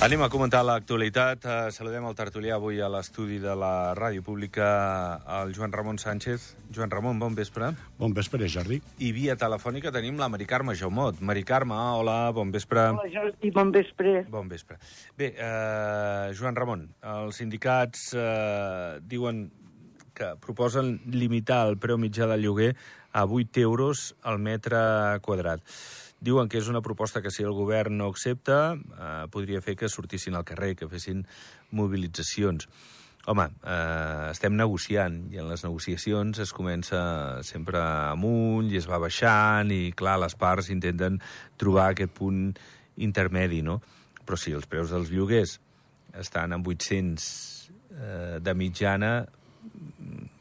Anem a comentar l'actualitat. Uh, saludem el tertulià avui a l'estudi de la Ràdio Pública, el Joan Ramon Sánchez. Joan Ramon, bon vespre. Bon vespre, Jordi. I via telefònica tenim la Mari Carme Jaumot. Mari Carme, hola, bon vespre. Hola, Jordi, bon vespre. Bon vespre. Bé, uh, Joan Ramon, els sindicats uh, diuen que proposen limitar el preu mitjà del lloguer a 8 euros al metre quadrat. Diuen que és una proposta que si el govern no accepta eh, podria fer que sortissin al carrer, que fessin mobilitzacions. Home, eh, estem negociant i en les negociacions es comença sempre amunt i es va baixant i, clar, les parts intenten trobar aquest punt intermedi, no? Però si els preus dels lloguers estan en 800 eh, de mitjana,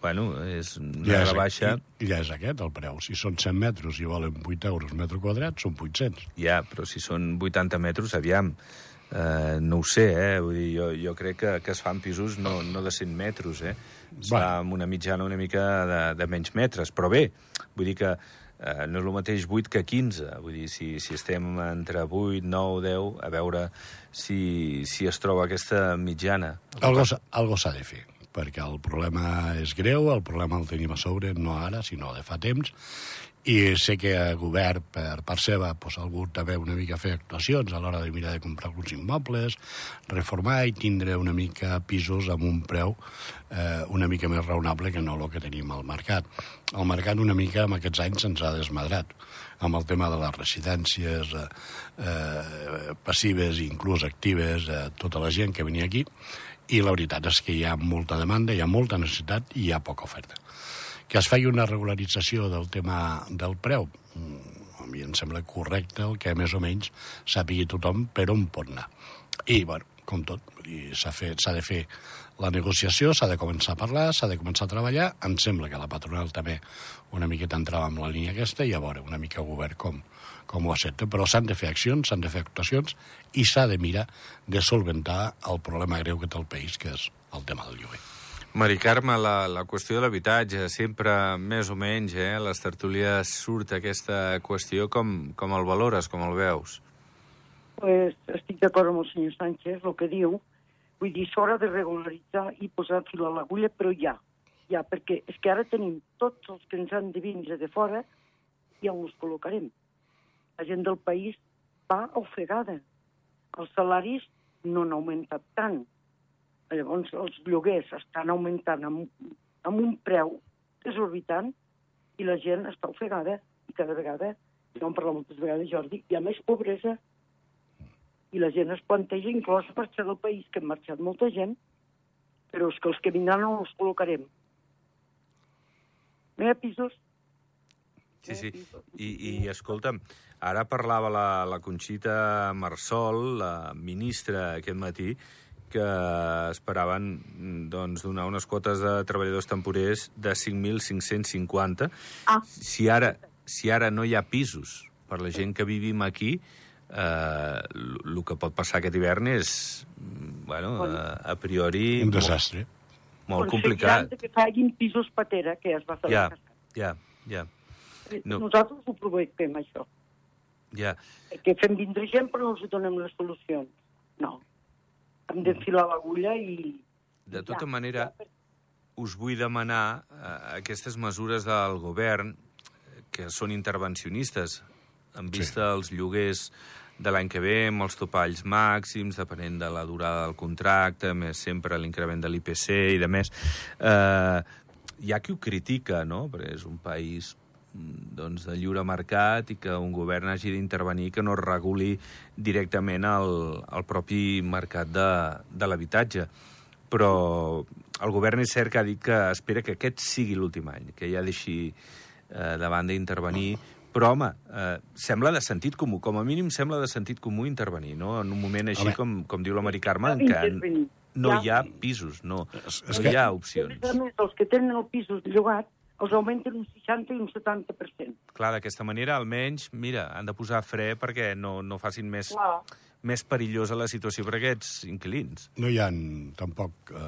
bueno, és una Ja és, rebaixa... ja és aquest el preu. Si són 100 metres i volen 8 euros metre quadrat, són 800. Ja, però si són 80 metres, aviam, eh, no ho sé, eh? Vull dir, jo, jo crec que, que es fan pisos no, no de 100 metres, eh? Es Va. fa amb una mitjana una mica de, de menys metres, però bé, vull dir que eh, no és el mateix 8 que 15, vull dir, si, si estem entre 8, 9, 10, a veure si, si es troba aquesta mitjana. Algo, algo s'ha de fer, perquè el problema és greu, el problema el tenim a sobre no ara, sinó de fa temps, i sé que el govern, per part seva, pues, ha hagut també una mica fer actuacions a l'hora de mirar de comprar alguns immobles, reformar i tindre una mica pisos amb un preu eh, una mica més raonable que no el que tenim al mercat. El mercat una mica en aquests anys se'ns ha desmadrat amb el tema de les residències eh, eh, passives i inclús actives, eh, tota la gent que venia aquí, i la veritat és que hi ha molta demanda, hi ha molta necessitat i hi ha poca oferta. Que es faci una regularització del tema del preu, mm, a mi em sembla correcte el que més o menys sàpigui tothom per on pot anar. I, bueno, com tot, s'ha de fer la negociació, s'ha de començar a parlar, s'ha de començar a treballar. Em sembla que la patronal també una miqueta entrava amb la línia aquesta i a veure una mica el govern com, com ho accepta. Però s'han de fer accions, s'han de fer actuacions i s'ha de mirar de solventar el problema greu que té el país, que és el tema del lloguer. Mari Carme, la, la qüestió de l'habitatge, sempre més o menys, eh, a les tertúlies surt aquesta qüestió. Com, com el valores, com el veus? Pues, estic d'acord amb el senyor Sánchez, el que diu. Vull dir, s'haurà de regularitzar i posar fil a l'agulla, però ja. Ja, perquè és que ara tenim tots els que ens han de vindre de fora i on els col·locarem. La gent del país va ofegada. Els salaris no han augmentat tant. Llavors, els lloguers estan augmentant amb, amb un preu desorbitant i la gent està ofegada i cada vegada, ja ho hem parlat moltes vegades, Jordi, hi ha més pobresa i la gent es planteja inclús marxar del país, que han marxat molta gent, però és que els que vindran no els col·locarem. No hi ha pisos? Sí, sí. I, i escolta'm, ara parlava la, la Conxita Marsol, la ministra, aquest matí, que esperaven doncs, donar unes quotes de treballadors temporers de 5.550. Ah. Si ara, si ara no hi ha pisos per la gent que vivim aquí, eh, el que pot passar aquest hivern és, bueno, a, a priori... Un desastre. Molt, molt complicat. Que facin pisos patera, que es va fer Ja, ja, ja, no. Nosaltres ho provoquem, això. Ja. Que fem vindre gent però no els donem les solucions. No. Hem d'enfilar l'agulla i... De tota Ja, manera, ja, us vull demanar eh, aquestes mesures del govern que són intervencionistes en vista sí. als lloguers de l'any que ve, amb els topalls màxims, depenent de la durada del contracte, més sempre l'increment de l'IPC i de més. Eh, hi ha qui ho critica, no?, perquè és un país mm, doncs, de lliure mercat i que un govern hagi d'intervenir que no reguli directament el, el propi mercat de, de l'habitatge. Però el govern és cert que ha dit que espera que aquest sigui l'últim any, que ja deixi eh, de banda intervenir, però, home, eh, sembla de sentit comú, com a mínim sembla de sentit comú intervenir, no? En un moment així, com, com diu la Mari Carme, en què intervenir. no hi ha pisos, no, no hi que- ha A opcions. més a més, els que tenen el pis llogat els augmenten un 60 i un 70%. Clar, d'aquesta manera, almenys, mira, han de posar fre perquè no, no facin més Clar. més perillosa la situació per aquests inquilins. No hi ha tampoc eh,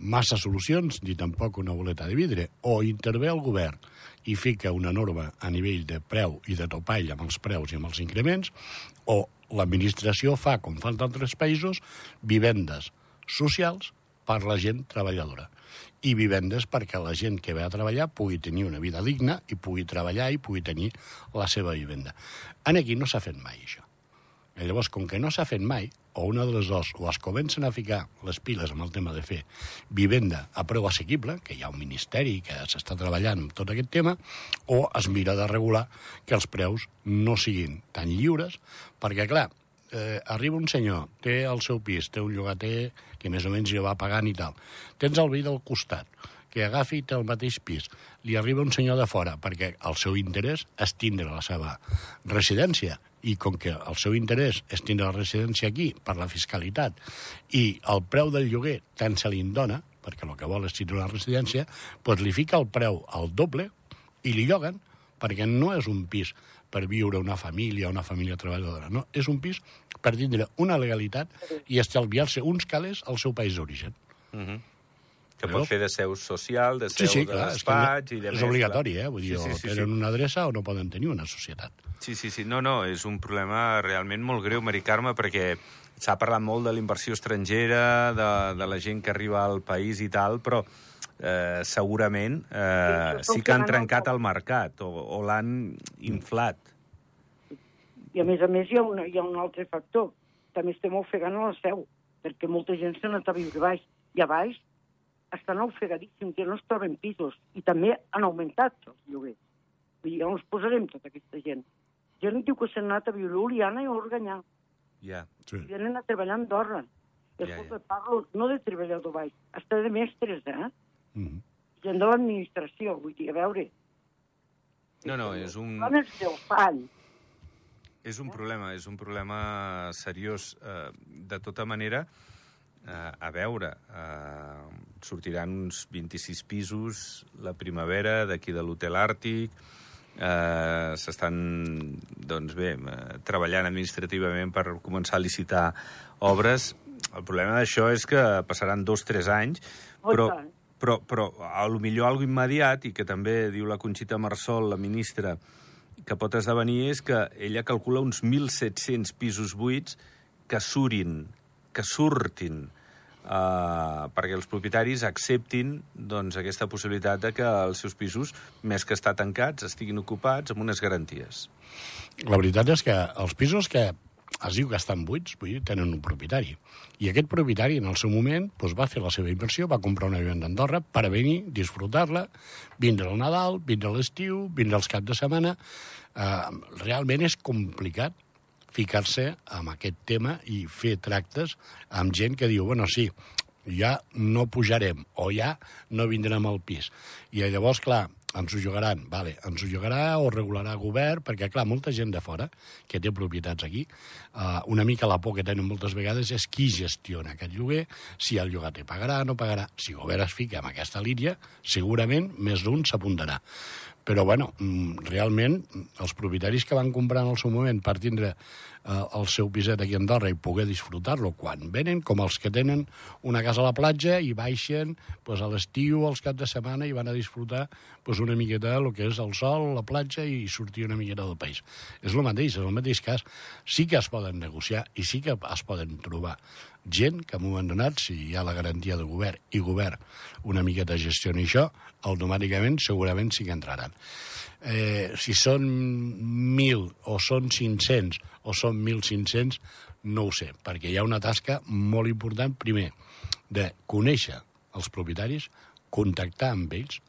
massa solucions, ni tampoc una boleta de vidre. O intervé el govern i fica una norma a nivell de preu i de topall amb els preus i amb els increments, o l'administració fa, com fan d'altres països, vivendes socials per la gent treballadora i vivendes perquè la gent que ve a treballar pugui tenir una vida digna i pugui treballar i pugui tenir la seva vivenda. En aquí no s'ha fet mai, això. I llavors, com que no s'ha fet mai, o una de les dues, o es comencen a ficar les piles amb el tema de fer vivenda a preu assequible, que hi ha un ministeri que s'està treballant amb tot aquest tema, o es mira de regular que els preus no siguin tan lliures, perquè, clar, eh, arriba un senyor, té el seu pis, té un llogater que més o menys ja va pagant i tal. Tens el veí del costat, que agafi i té el mateix pis. Li arriba un senyor de fora, perquè el seu interès és tindre la seva residència i com que el seu interès és tindre la residència aquí per la fiscalitat i el preu del lloguer tant se li dona, perquè el que vol és tindre una residència, doncs li fica el preu al doble i li lloguen, perquè no és un pis per viure una família, una família treballadora, no, és un pis per tindre una legalitat i estalviar-se uns calés al seu país d'origen. Uh -huh. Que pot fer de seu social, de Sí, seu sí, de clar, és, despatx... i de és més, obligatori, eh? Vull dir, sí, sí, o sí, tenen sí. una adreça o no poden tenir una societat. Sí, sí, sí. No, no, és un problema realment molt greu, Mari Carme, perquè s'ha parlat molt de la inversió estrangera, de, de la gent que arriba al país i tal, però eh, segurament eh, Sí, sí que han trencat el mercat o, o l'han inflat. I a més a més hi ha, una, hi ha un altre factor. També estem ofegant a la seu, perquè molta gent anat a viure baix. I a baix estan ofegadíssims, ja no es troben pisos. I també han augmentat els lloguers. Vull dir, on els posarem tota aquesta gent? Gent diu que s'han anat a viure a Oliana i a Organyà. Ja. Sí. I venen a treballar a Andorra. Ja, Escolta, ja. parlo no de treballador baix, està de mestres, eh? Mm -hmm. Gent de l'administració, vull dir, a veure... No, no, és un, Dones del pany. és un problema, és un problema seriós. Eh, de tota manera, eh, a veure, eh, sortiran uns 26 pisos la primavera d'aquí de l'Hotel Àrtic, eh, s'estan, doncs bé, treballant administrativament per començar a licitar obres. El problema d'això és que passaran dos o tres anys, però. Però, però a lo millor algo immediat, i que també diu la Conxita Marsol, la ministra, que pot esdevenir és que ella calcula uns 1.700 pisos buits que surin, que surtin, uh, perquè els propietaris acceptin doncs, aquesta possibilitat de que els seus pisos, més que estar tancats, estiguin ocupats amb unes garanties. La veritat és que els pisos que es diu que estan buits, vull dir, tenen un propietari. I aquest propietari, en el seu moment, doncs, va fer la seva inversió, va comprar una vivenda a Andorra per venir, disfrutar-la, vindre al Nadal, vindre a l'estiu, vindre als caps de setmana. Eh, realment és complicat ficar-se amb aquest tema i fer tractes amb gent que diu, bueno, sí, ja no pujarem o ja no vindrem al pis. I llavors, clar, ens ho jugaran, vale, ens ho jugarà o regularà el govern, perquè, clar, molta gent de fora que té propietats aquí, eh, una mica la por que tenen moltes vegades és qui gestiona aquest lloguer, si el llogater pagarà, no pagarà. Si el govern es fica en aquesta línia, segurament més d'un s'apuntarà. Però, bueno, mm, realment, els propietaris que van comprar en el seu moment per tindre el seu piset aquí a Andorra i poder disfrutar-lo quan venen, com els que tenen una casa a la platja i baixen pues, a l'estiu, als caps de setmana, i van a disfrutar pues, una miqueta el que és el sol, la platja i sortir una miqueta del país. És el mateix, és el mateix cas. Sí que es poden negociar i sí que es poden trobar gent que en un moment donat, si hi ha la garantia del govern i govern una miqueta gestioni això, automàticament segurament sí que entraran. Eh, si són 1.000 o són 500 o són 1.500, no ho sé, perquè hi ha una tasca molt important, primer, de conèixer els propietaris, contactar amb ells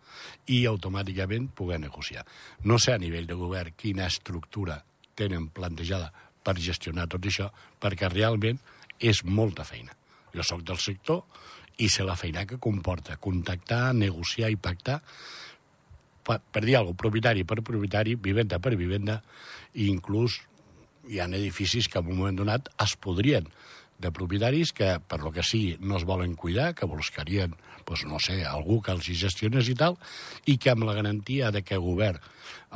i automàticament poder negociar. No sé a nivell de govern quina estructura tenen plantejada per gestionar tot això, perquè realment és molta feina. Jo sóc del sector i sé la feina que comporta contactar, negociar i pactar per, dir alguna cosa, propietari per propietari, vivenda per vivenda, i inclús hi ha edificis que en un moment donat es podrien de propietaris que, per lo que sigui, no es volen cuidar, que buscarien, doncs, no sé, algú que els gestionés i tal, i que amb la garantia de que el govern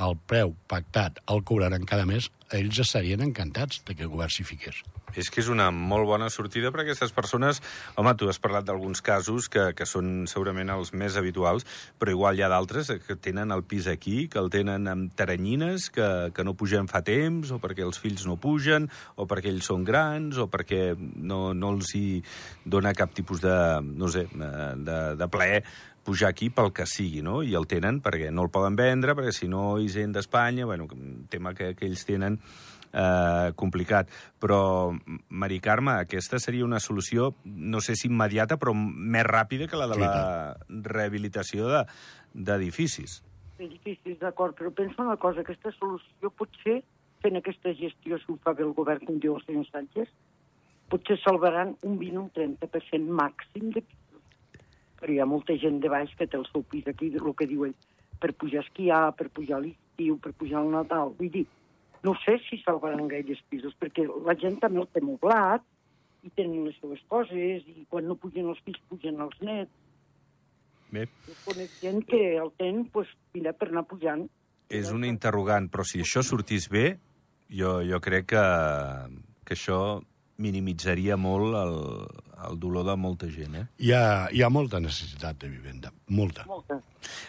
el preu pactat el cobraran cada mes, ells estarien encantats de que el govern s'hi fiqués. És que és una molt bona sortida per a aquestes persones. Home, tu has parlat d'alguns casos que, que són segurament els més habituals, però igual hi ha d'altres que tenen el pis aquí, que el tenen amb taranyines, que, que no pugen fa temps, o perquè els fills no pugen, o perquè ells són grans, o perquè no, no els hi dona cap tipus de, no sé, de, de plaer pujar aquí pel que sigui, no? I el tenen perquè no el poden vendre, perquè si no hi gent d'Espanya, bueno, un tema que, que ells tenen eh, complicat. Però, Mari Carme, aquesta seria una solució, no sé si immediata, però més ràpida que la de la rehabilitació d'edificis. De, edificis, d'acord, però penso una cosa, aquesta solució potser, fent aquesta gestió, si ho fa bé el govern, com diu el senyor Sánchez, potser salvaran un 20 o un 30% màxim de. Però hi ha molta gent de baix que té el seu pis aquí, el que diu ell, per pujar a esquiar, per pujar a l'estiu, per pujar al Nadal. Vull dir, no sé si salvaran gaires pisos, perquè la gent també el té moblat, i tenen les seves coses, i quan no pugen els fills, pugen els nets. Bé. Jo conec gent que el ten, pues, mira, per anar pujant. És una interrogant, però si això sortís bé, jo, jo crec que, que això minimitzaria molt el, el dolor de molta gent, eh? Hi ha, hi ha molta necessitat de vivenda, molta. Molta.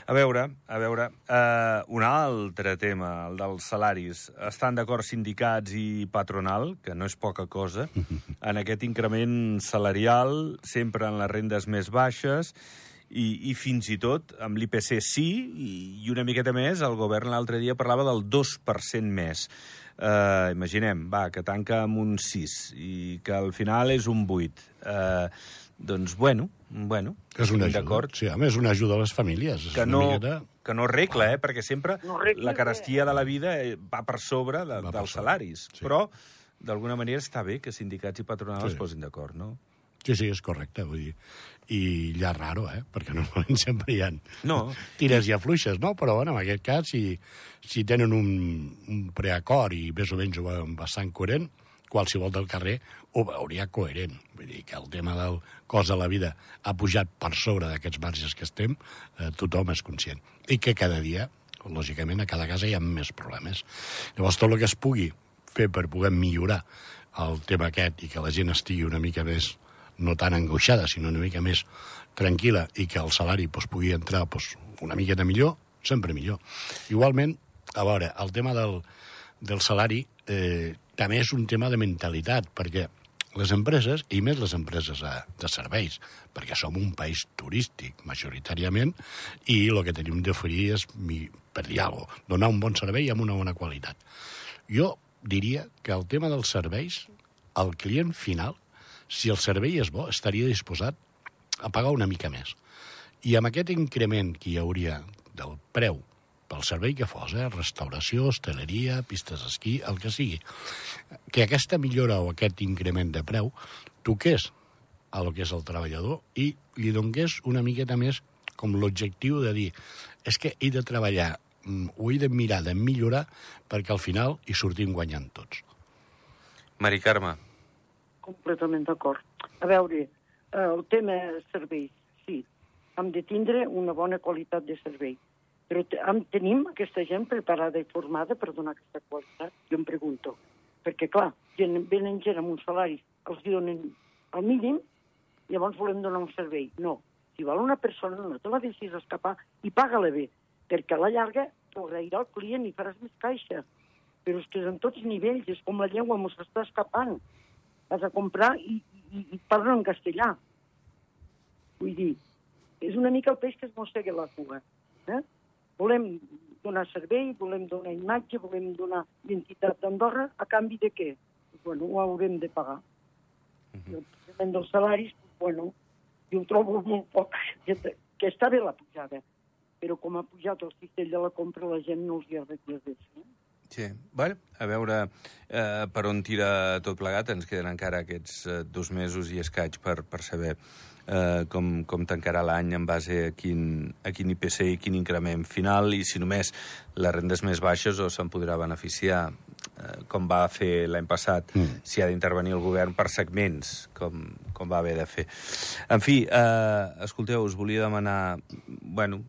A veure, a veure, uh, un altre tema, el dels salaris. Estan d'acord sindicats i patronal, que no és poca cosa, en aquest increment salarial, sempre en les rendes més baixes, i, i fins i tot amb l'IPC sí, i, i una miqueta més, el govern l'altre dia parlava del 2% més. Uh, imaginem, va, que tanca amb un 6 i que al final és un 8. Uh, doncs, bueno, bueno, És una ajuda. d'acord. Sí, a més, una ajuda a les famílies. És Que una no, miqueta... que no arregla, eh? perquè sempre No la carestia de la vida eh, va per sobre de, Va per dels sobre, salaris. sí. Però, d'alguna manera, està bé que sindicats i patronals Sí. es posin d'acord, no? Sí, sí, és correcte, vull dir. I ja raro, eh? Perquè normalment sempre hi ha No. tires i afluixes, no? Però, bueno, en aquest cas, si, si tenen un, un preacord i més o menys ho veuen bastant coherent, qualsevol del carrer ho veuria coherent. Vull dir que el tema del cost de la vida ha pujat per sobre d'aquests marges que estem, eh, tothom és conscient. I que cada dia, lògicament, a cada casa hi ha més problemes. Llavors, tot el que es pugui fer per poder millorar el tema aquest i que la gent estigui una mica més no tan angoixada, sinó una mica més tranquil·la i que el salari pues, pugui entrar pues, una miqueta millor, sempre millor. Igualment, a veure, el tema del, del salari eh, també és un tema de mentalitat, perquè les empreses, i més les empreses de, serveis, perquè som un país turístic, majoritàriament, i el que tenim d'oferir és, per dir alguna cosa, donar un bon servei amb una bona qualitat. Jo diria que el tema dels serveis, el client final, si el servei és bo, estaria disposat a pagar una mica més. I amb aquest increment que hi hauria del preu pel servei que fos, eh? restauració, hostaleria, pistes d'esquí, el que sigui, que aquesta millora o aquest increment de preu toqués a lo que és el treballador i li donés una miqueta més com l'objectiu de dir és que he de treballar, mm, ho he de mirar de millorar perquè al final hi sortim guanyant tots. Mari Carme, Completament d'acord. A veure, eh, el tema serveis, sí, hem de tindre una bona qualitat de servei. Però hem, tenim aquesta gent preparada i formada per donar aquesta qualitat? Jo em pregunto. Perquè, clar, venen gent amb un salari, els donen el mínim, llavors volem donar un servei. No. Si vol una persona, no te la deixis escapar i paga-la bé, perquè a la llarga t'agrairà el client i faràs més caixa. Però és que és en tots nivells, és com la llengua mos està escapant vas a comprar i, i, i parlen en castellà. Vull dir, és una mica el peix que es mossega la cua. Eh? Volem donar servei, volem donar imatge, volem donar identitat d'Andorra, a canvi de què? Bueno, ho haurem de pagar. Uh -huh. El pagament dels salaris, bueno, jo ho trobo molt poc, que, està bé la pujada, però com ha pujat el cistell de la compra, la gent no els hi arregla res. Eh? Sí. Bueno, a veure eh, per on tira tot plegat. Ens queden encara aquests eh, dos mesos i escaig per, per saber eh, com, com tancarà l'any en base a quin, a quin IPC i quin increment final i si només les rendes més baixes o se'n podrà beneficiar eh, com va fer l'any passat, mm. si ha d'intervenir el govern per segments, com, com va haver de fer. En fi, eh, escolteu, us volia demanar... Bueno,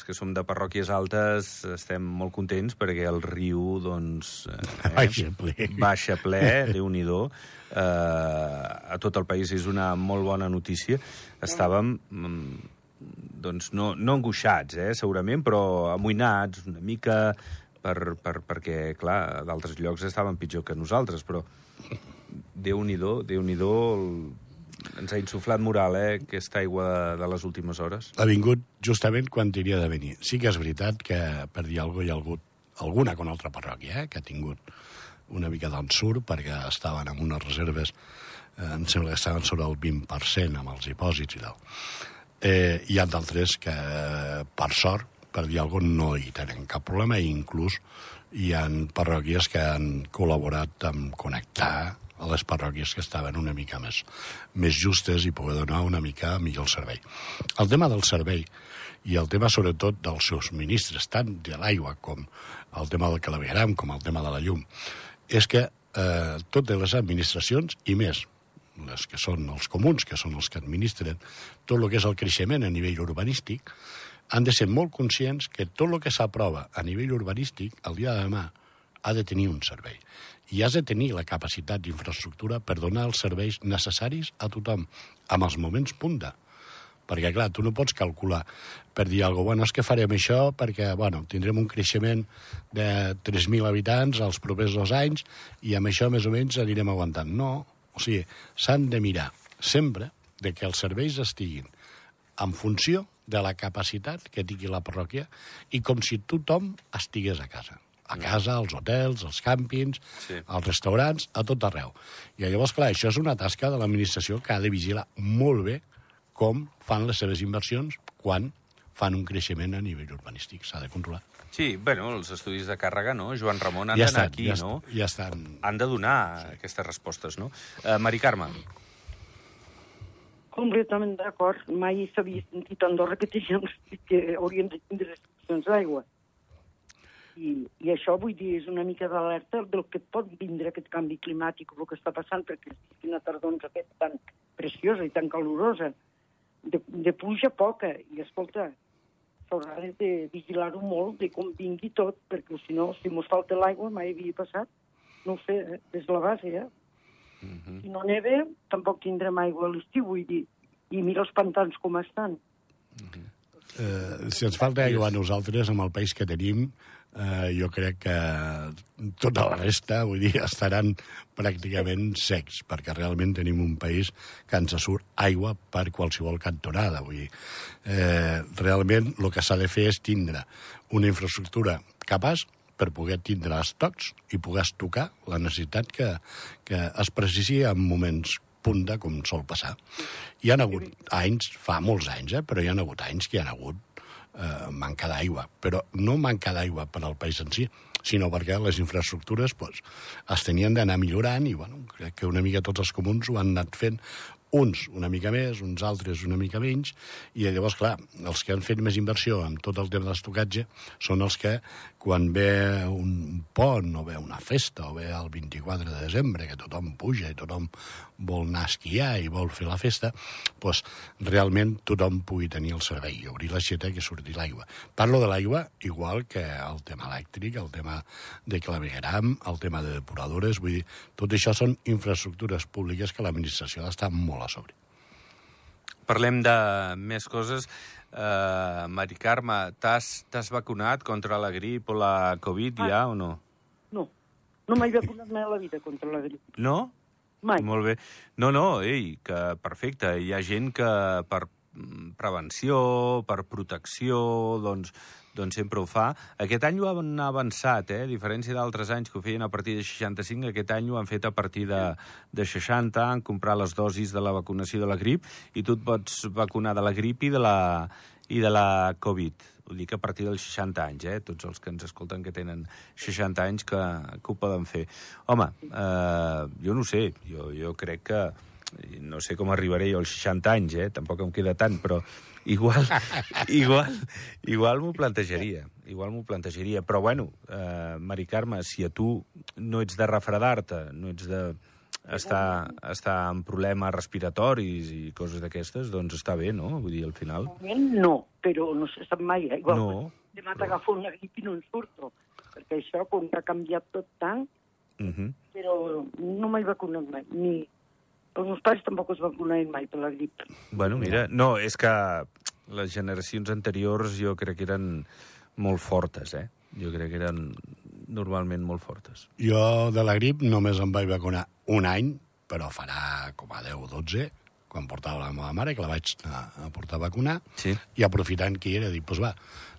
els que som de parròquies altes estem molt contents perquè el riu, doncs... Eh, Baixa ple. Baixa ple, Déu-n'hi-do. Eh, a tot el país és una molt bona notícia. Estàvem, mm, doncs, no, no angoixats, eh, segurament, però amoïnats una mica per, per, perquè, clar, d'altres llocs estaven pitjor que nosaltres, però déu nhi déu ens ha insuflat moral, eh, aquesta aigua de, de les últimes hores. Ha vingut justament quan tenia de venir. Sí que és veritat que, per dir alguna cosa, hi ha hagut alguna con altra parròquia, eh, que ha tingut una mica d'ensurt perquè estaven amb unes reserves, eh, em sembla que estaven sobre el 20% amb els dipòsits i tal. Eh, hi ha d'altres que, per sort, per dir alguna cosa, no hi tenen cap problema i inclús hi han parròquies que han col·laborat amb connectar a les parròquies que estaven una mica més, més justes i poder donar una mica millor el servei. El tema del servei i el tema sobretot dels seus ministres, tant de l'aigua com el tema del clavegram, com el tema de la llum, és que eh, totes les administracions, i més les que són els comuns, que són els que administren tot el que és el creixement a nivell urbanístic, han de ser molt conscients que tot el que s'aprova a nivell urbanístic, el dia de demà, ha de tenir un servei i has de tenir la capacitat d'infraestructura per donar els serveis necessaris a tothom, amb els moments punta. Perquè, clar, tu no pots calcular per dir alguna cosa, bueno, és que farem això perquè, bueno, tindrem un creixement de 3.000 habitants als propers dos anys i amb això més o menys anirem aguantant. No, o sigui, s'han de mirar sempre de que els serveis estiguin en funció de la capacitat que tingui la parròquia i com si tothom estigués a casa a casa, als hotels, als càmpings, sí. als restaurants, a tot arreu. I llavors, clar, això és una tasca de l'administració que ha de vigilar molt bé com fan les seves inversions quan fan un creixement a nivell urbanístic. S'ha de controlar. Sí, bueno, els estudis de càrrega, no? Joan Ramon, han ja d'anar aquí, ja no? Ja estan. Han de donar sí. aquestes respostes, no? Uh, Mari Carme. Completament d'acord. Mai s'havia sentit a Andorra que, teníem, que hauríem de tindre restriccions d'aigua. I, I això, vull dir, és una mica d'alerta del que pot vindre aquest canvi climàtic, el que està passant, perquè és una tardons aquest tan preciosa i tan calorosa, de, de pluja poca, i escolta, s'haurà de vigilar-ho molt de com vingui tot, perquè si no, si mos falta l'aigua, mai havia passat, no ho sé, eh? des de la base, ja. Uh -huh. Si no neve, tampoc tindrem aigua a l'estiu, vull dir, i mira els pantans com estan. Uh -huh. Uh, si ens falta aigua a nosaltres, amb el país que tenim, eh, jo crec que tota la resta, vull dir, estaran pràcticament secs, perquè realment tenim un país que ens surt aigua per qualsevol cantonada. Vull dir, eh, realment el que s'ha de fer és tindre una infraestructura capaç per poder tindre estocs i poder estocar la necessitat que, que es precisi en moments punta, com sol passar. Hi han hagut anys, fa molts anys, eh, però hi han hagut anys que hi han hagut eh, manca d'aigua. Però no manca d'aigua per al país en si, sinó perquè les infraestructures pues, es tenien d'anar millorant i bueno, crec que una mica tots els comuns ho han anat fent uns una mica més, uns altres una mica menys, i llavors, clar, els que han fet més inversió en tot el tema de l'estocatge són els que, quan ve un pont, o ve una festa, o ve el 24 de desembre, que tothom puja i tothom vol anar a esquiar i vol fer la festa, doncs realment tothom pugui tenir el servei i obrir l'aixeta i surti l'aigua. Parlo de l'aigua igual que el tema elèctric, el tema de clavegueram, el tema de depuradores, vull dir, tot això són infraestructures públiques que l'administració d'estar molt a sobre. Parlem de més coses. Uh, Mari Carme, t'has vacunat contra la grip o la Covid ah. ja o no? No, no m'he vacunat mai a la vida contra la grip. No? Mai. Molt bé. No, no, ei, que perfecte. Hi ha gent que per prevenció, per protecció, doncs, doncs sempre ho fa. Aquest any ho han avançat, eh? a diferència d'altres anys que ho feien a partir de 65, aquest any ho han fet a partir de, de 60, han comprat les dosis de la vacunació de la grip, i tu et pots vacunar de la grip i de la, i de la Covid. Ho dic a partir dels 60 anys, eh? tots els que ens escolten que tenen 60 anys que, que ho poden fer. Home, eh, jo no sé, jo, jo crec que no sé com arribaré jo als 60 anys, eh? tampoc em queda tant, però igual, igual, igual m'ho plantejaria, igual m'ho plantejaria. Però bueno, eh, Mari Carme, si a tu no ets de refredar-te, no ets de està, està amb problemes respiratoris i coses d'aquestes, doncs està bé, no? Vull dir, al final... No, però no se sap mai. Eh? Igual, No, Demà t'agafo una grip i no en surto. Perquè això, com que ha canviat tot tant, Uh -huh. però no m'he vacunat mai. Ni... Els meus pares tampoc es vacunaven mai per la grip. Bueno, mira, no, és que les generacions anteriors jo crec que eren molt fortes, eh? Jo crec que eren normalment molt fortes. Jo de la grip només em vaig vacunar un any, però farà com a 10 o 12, quan portava la meva mare, que la vaig anar a portar a vacunar, Sí. i aprofitant que hi era, dic, doncs va,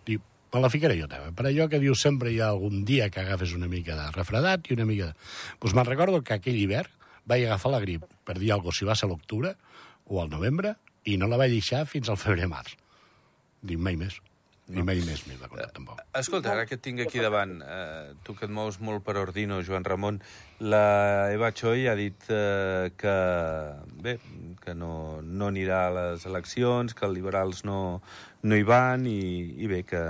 dic, me la ficaré jo també. Per allò que dius sempre hi ha algun dia que agafes una mica de refredat i una mica de... Doncs me'n recordo que aquell hivern vaig agafar la grip, per dir alguna cosa, si va ser l'octubre o al novembre, i no la vaig deixar fins al febrer-març. Dic, mai més. Ni mai més m'he vacunat, tampoc. Escolta, ara que et tinc aquí davant, eh, tu que et mous molt per Ordino, Joan Ramon, la Eva Choi ha dit eh, que, bé, que no, no anirà a les eleccions, que els liberals no, no hi van i, i bé, que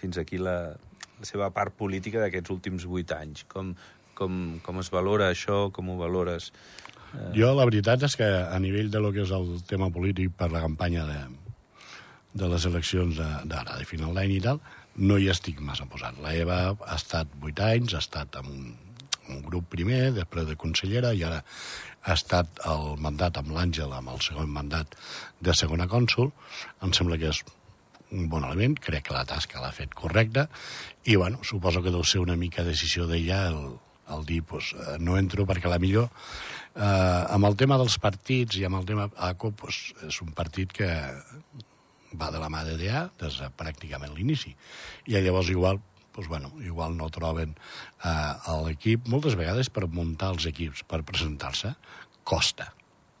fins aquí la, la seva part política d'aquests últims vuit anys. Com, com, com es valora això? Com ho valores? Jo, la veritat és que a nivell de lo que és el tema polític per la campanya de, de les eleccions d'ara, de, final d'any i tal, no hi estic massa posat. La Eva ha estat vuit anys, ha estat en un, un grup primer, després de consellera, i ara ha estat el mandat amb l'Àngel, amb el segon mandat de segona cònsul. Em sembla que és un bon element, crec que la tasca l'ha fet correcta, i bueno, suposo que deu ser una mica decisió d'ella el, el dir, eh, no entro perquè la millor eh, amb el tema dels partits i amb el tema ACO, pues, és un partit que va de la mà de DA des de pràcticament l'inici. I llavors igual doncs, bueno, igual no troben eh, l'equip, moltes vegades per muntar els equips, per presentar-se, costa.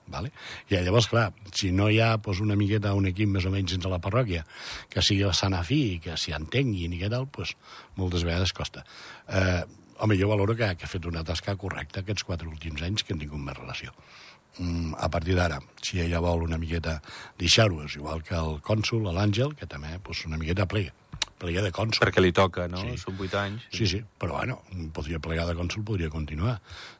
Vale? I llavors, clar, si no hi ha doncs, una miqueta un equip més o menys dins de la parròquia que sigui bastant afí i que s'hi entenguin i què tal, doncs, moltes vegades costa. Eh, home, jo valoro que, que ha fet una tasca correcta aquests quatre últims anys que han tingut més relació. Mm, a partir d'ara, si ella vol una miqueta deixar-ho, és igual que el cònsul, l'Àngel, que també doncs, una miqueta plega, plega de cònsul. Perquè li toca, no? Sí. Són vuit anys. Sí, sí, però bueno, podria plegar de cònsul, podria continuar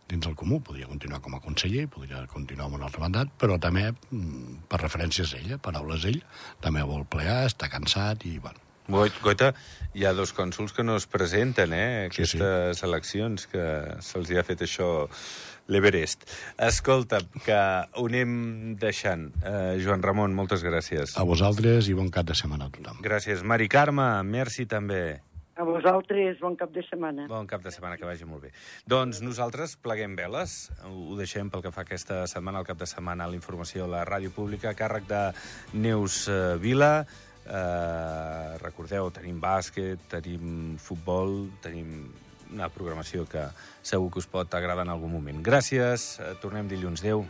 dins el comú, podria continuar com a conseller, podria continuar amb un altre mandat, però també, mm, per referències ella, paraules ell, també vol plegar, està cansat i, bueno, Goita, hi ha dos cònsuls que no es presenten, eh? Sí, sí. Aquestes eleccions, que se'ls ha fet això l'Everest. Escolta, que ho anem deixant. Eh, Joan Ramon, moltes gràcies. a vosaltres i bon cap de setmana a tothom. Gràcies. Mari Carme, merci també. A vosaltres, bon cap de setmana. Bon cap de setmana, que vagi molt bé. Doncs nosaltres pleguem veles, ho deixem pel que fa aquesta setmana, el cap de setmana, a la informació a la ràdio pública, a càrrec de Neus eh, Vila. Eh, recordeu, tenim bàsquet, tenim futbol, tenim una programació que segur que us pot agradar en algun moment. Gràcies, eh, tornem dilluns. Adéu.